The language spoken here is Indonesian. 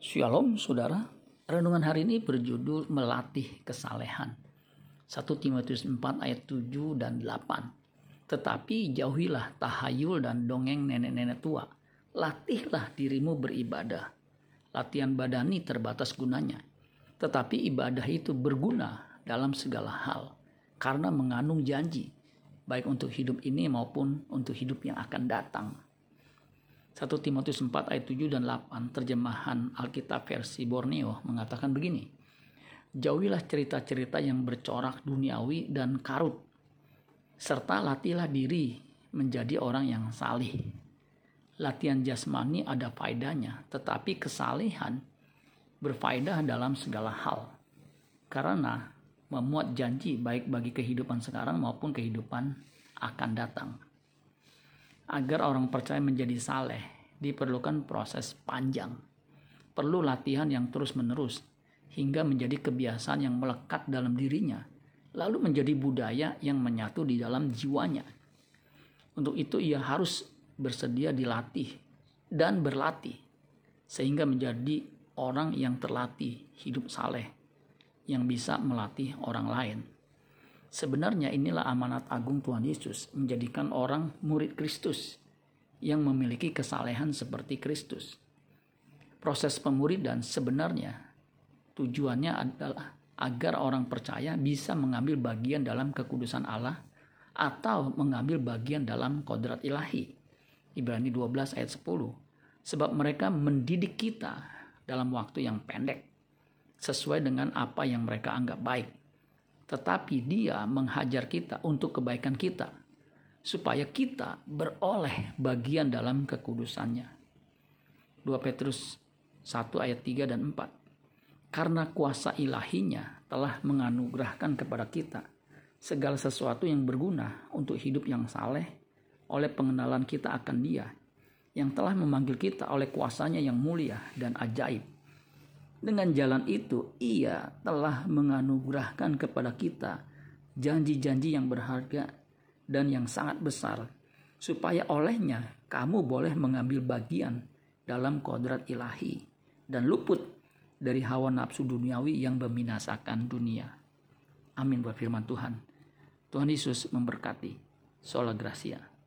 Shalom saudara, renungan hari ini berjudul melatih kesalehan. 1 Timotius 4 ayat 7 dan 8. Tetapi jauhilah tahayul dan dongeng nenek-nenek tua. Latihlah dirimu beribadah. Latihan badani terbatas gunanya. Tetapi ibadah itu berguna dalam segala hal karena mengandung janji baik untuk hidup ini maupun untuk hidup yang akan datang. 1 Timotius 4 ayat 7 dan 8 terjemahan Alkitab versi Borneo mengatakan begini. Jauhilah cerita-cerita yang bercorak duniawi dan karut serta latihlah diri menjadi orang yang salih. Latihan jasmani ada faedahnya, tetapi kesalihan berfaedah dalam segala hal. Karena memuat janji baik bagi kehidupan sekarang maupun kehidupan akan datang agar orang percaya menjadi saleh diperlukan proses panjang. Perlu latihan yang terus-menerus hingga menjadi kebiasaan yang melekat dalam dirinya, lalu menjadi budaya yang menyatu di dalam jiwanya. Untuk itu ia harus bersedia dilatih dan berlatih sehingga menjadi orang yang terlatih hidup saleh yang bisa melatih orang lain. Sebenarnya inilah amanat agung Tuhan Yesus menjadikan orang murid Kristus yang memiliki kesalehan seperti Kristus. Proses pemuridan sebenarnya tujuannya adalah agar orang percaya bisa mengambil bagian dalam kekudusan Allah atau mengambil bagian dalam kodrat ilahi. Ibrani 12 ayat 10. Sebab mereka mendidik kita dalam waktu yang pendek sesuai dengan apa yang mereka anggap baik tetapi dia menghajar kita untuk kebaikan kita, supaya kita beroleh bagian dalam kekudusannya. 2 Petrus 1 ayat 3 dan 4. Karena kuasa ilahinya telah menganugerahkan kepada kita segala sesuatu yang berguna untuk hidup yang saleh oleh pengenalan kita akan dia yang telah memanggil kita oleh kuasanya yang mulia dan ajaib dengan jalan itu, ia telah menganugerahkan kepada kita janji-janji yang berharga dan yang sangat besar, supaya olehnya kamu boleh mengambil bagian dalam kodrat ilahi dan luput dari hawa nafsu duniawi yang membinasakan dunia. Amin buat firman Tuhan. Tuhan Yesus memberkati. Sola Gracia.